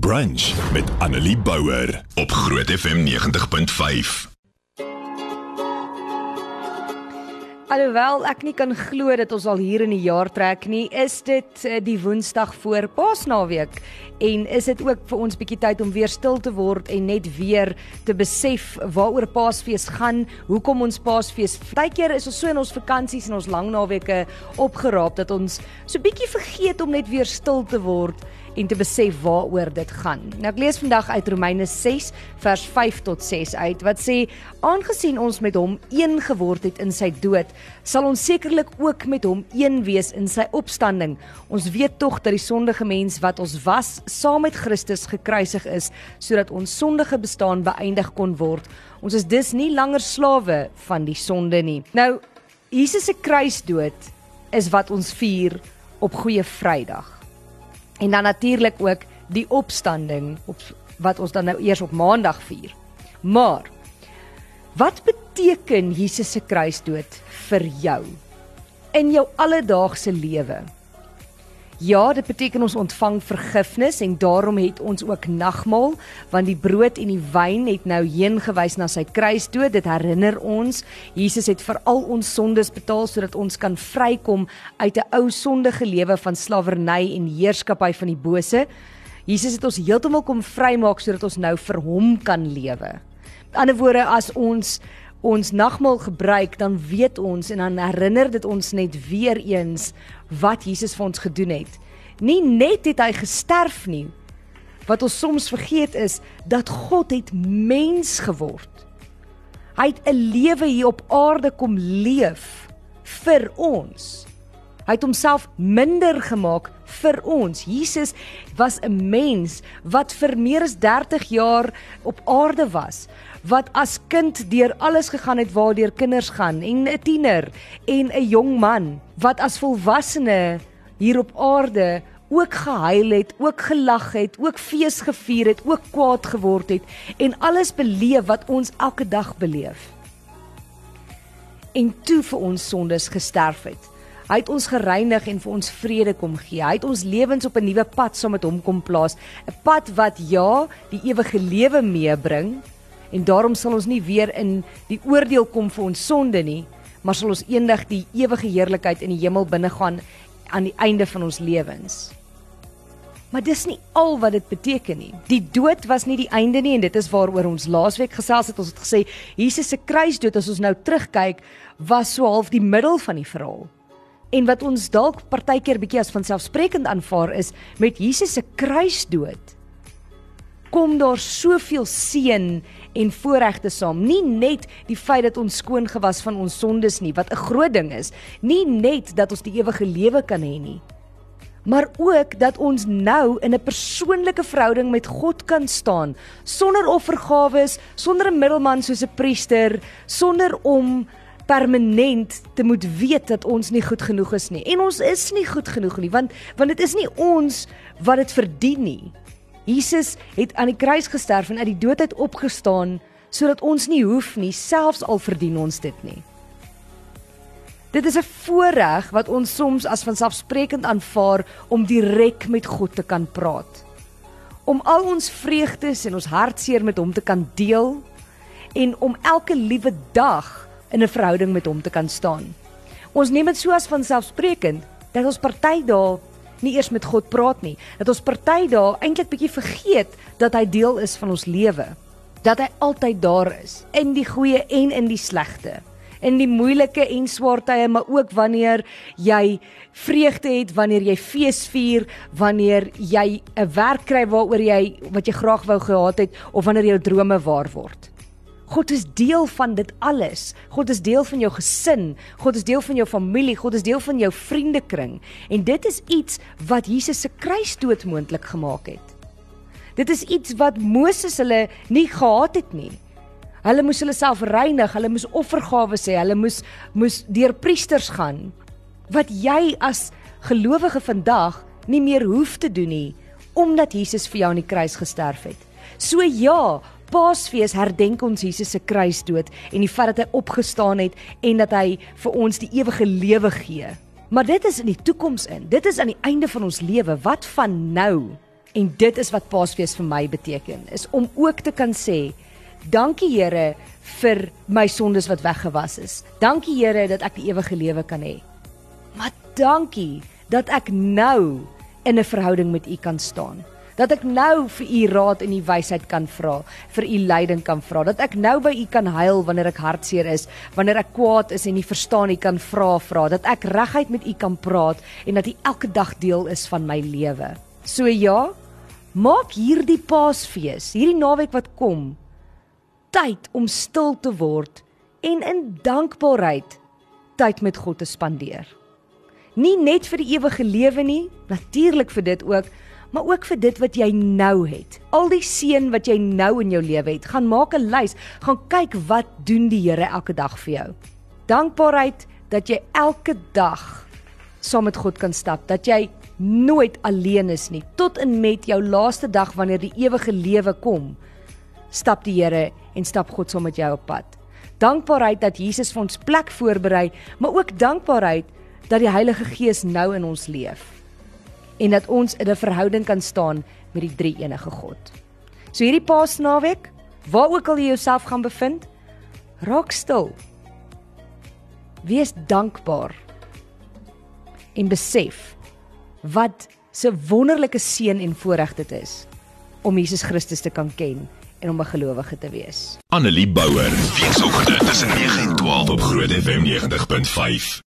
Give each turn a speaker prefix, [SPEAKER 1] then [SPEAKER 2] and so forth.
[SPEAKER 1] Brunch met Annelie Bouwer op Groot FM 90.5.
[SPEAKER 2] Alhoewel ek nie kan glo dat ons al hier in die jaar trek nie, is dit eh, die Woensdag voor Paasnaweek en is dit ook vir ons bietjie tyd om weer stil te word en net weer te besef waaroor Paasfees gaan, hoekom ons Paasfees. Partykeer is ons so in ons vakansies en ons lang naweke opgeraap dat ons so bietjie vergeet om net weer stil te word en te besef waaroor dit gaan. Nou ek lees vandag uit Romeine 6 vers 5 tot 6 uit wat sê aangesien ons met hom een geword het in sy dood, sal ons sekerlik ook met hom een wees in sy opstanding. Ons weet tog dat die sondige mens wat ons was, saam met Christus gekruisig is sodat ons sondige bestaan beëindig kon word. Ons is dus nie langer slawe van die sonde nie. Nou Jesus se kruisdood is wat ons vier op Goeie Vrydag. En dan natuurlik ook die opstanding op wat ons dan nou eers op Maandag vier. Maar wat beteken Jesus se kruisdood vir jou in jou alledaagse lewe? Ja, dit beteken ons ontvang vergifnis en daarom het ons ook nagmaal, want die brood en die wyn het nou heen gewys na sy kruisdood. Dit herinner ons Jesus het vir al ons sondes betaal sodat ons kan vrykom uit 'n ou sondige lewe van slawerny en heerskappy van die bose. Jesus het ons heeltemal kom vrymaak sodat ons nou vir hom kan lewe. Met ander woorde, as ons ons nagmaal gebruik, dan weet ons en dan herinner dit ons net weer eens wat Jesus vir ons gedoen het. Nie net het hy gesterf nie. Wat ons soms vergeet is dat God het mens geword. Hy het 'n lewe hier op aarde kom leef vir ons. Hy het homself minder gemaak vir ons. Jesus was 'n mens wat vir meer as 30 jaar op aarde was wat as kind deur alles gegaan het waardeur kinders gaan en 'n tiener en 'n jong man wat as volwassene hier op aarde ook gehuil het, ook gelag het, ook fees gevier het, ook kwaad geword het en alles beleef wat ons elke dag beleef. En toe vir ons sondes gesterf het. Hy het ons gereinig en vir ons vrede kom gee. Hy het ons lewens op 'n nuwe pad saam met hom kom plaas, 'n pad wat ja, die ewige lewe meebring, en daarom sal ons nie weer in die oordeel kom vir ons sonde nie, maar sal ons eendag die ewige heerlikheid in die hemel binnegaan aan die einde van ons lewens. Maar dis nie al wat dit beteken nie. Die dood was nie die einde nie en dit is waaroor ons laasweek gesels het. Ons het gesê Jesus se kruisdood as ons nou terugkyk was so half die middel van die verhaal. En wat ons dalk partykeer bietjie as vanselfsprekend aanvaar is met Jesus se kruisdood kom daar soveel seën en voorregte saam. Nie net die feit dat ons skoon gewas van ons sondes nie, wat 'n groot ding is, nie net dat ons die ewige lewe kan hê nie, maar ook dat ons nou in 'n persoonlike verhouding met God kan staan sonder offergawe, sonder 'n middelman soos 'n priester, sonder om permanent te moet weet dat ons nie goed genoeg is nie. En ons is nie goed genoeg nie, want want dit is nie ons wat dit verdien nie. Jesus het aan die kruis gesterf en uit die dood uit opgestaan sodat ons nie hoef nie, selfs al verdien ons dit nie. Dit is 'n voorreg wat ons soms as vanselfsprekend aanvaar om direk met God te kan praat. Om al ons vreugdes en ons hartseer met hom te kan deel en om elke liewe dag in 'n verhouding met hom te kan staan. Ons neem dit so as vanselfsprekend dat ons party dae nie eers met God praat nie. Dat ons party daar eintlik bietjie vergeet dat hy deel is van ons lewe. Dat hy altyd daar is in die goeie en in die slegte. In die moeilike en swaar tye, maar ook wanneer jy vreugde het, wanneer jy fees vier, wanneer jy 'n werk kry waaroor jy wat jy graag wou gehad het of wanneer jou drome waar word. God is deel van dit alles. God is deel van jou gesin. God is deel van jou familie. God is deel van jou vriendekring. En dit is iets wat Jesus se kruisdood moontlik gemaak het. Dit is iets wat Moses hulle nie gehad het nie. Hulle moes hulle self reinig, hulle moes offergawe sê, hulle moes moes deur priesters gaan. Wat jy as gelowige vandag nie meer hoef te doen nie omdat Jesus vir jou aan die kruis gesterf het. So ja, Paasfees herdenk ons Jesus se kruisdood en die feit dat hy opgestaan het en dat hy vir ons die ewige lewe gee. Maar dit is in die toekoms in. Dit is aan die einde van ons lewe. Wat van nou? En dit is wat Paasfees vir my beteken, is om ook te kan sê, dankie Here vir my sondes wat weggewas is. Dankie Here dat ek die ewige lewe kan hê. Maar dankie dat ek nou in 'n verhouding met U kan staan. Dat ek nou vir U raad en die wysheid kan vra, vir U leiding kan vra, dat ek nou by U kan huil wanneer ek hartseer is, wanneer ek kwaad is en nie verstaan nie kan vra vra, dat ek reguit met U kan praat en dat U elke dag deel is van my lewe. So ja, maak hierdie Paasfees, hierdie naweek wat kom, tyd om stil te word en in dankbaarheid tyd met God te spandeer. Nie net vir die ewige lewe nie, natuurlik vir dit ook, maar ook vir dit wat jy nou het. Al die seën wat jy nou in jou lewe het, gaan maak 'n lys, gaan kyk wat doen die Here elke dag vir jou. Dankbaarheid dat jy elke dag saam met God kan stap, dat jy nooit alleen is nie, tot en met jou laaste dag wanneer die ewige lewe kom. Stap die Here en stap God saam met jou op pad. Dankbaarheid dat Jesus vir ons plek voorberei, maar ook dankbaarheid dat die Heilige Gees nou in ons leef en dat ons 'n verhouding kan staan met die drie enige God. So hierdie Paasnaweek, waar ook al jy jouself gaan bevind, raak stil. Wees dankbaar en besef wat 'n so wonderlike seën en voorreg dit is om Jesus Christus te kan ken en om 'n gelowige te wees.
[SPEAKER 1] Annelie Bouwer, weekoggend tussen 9 en 12 op Groot FM 90.5.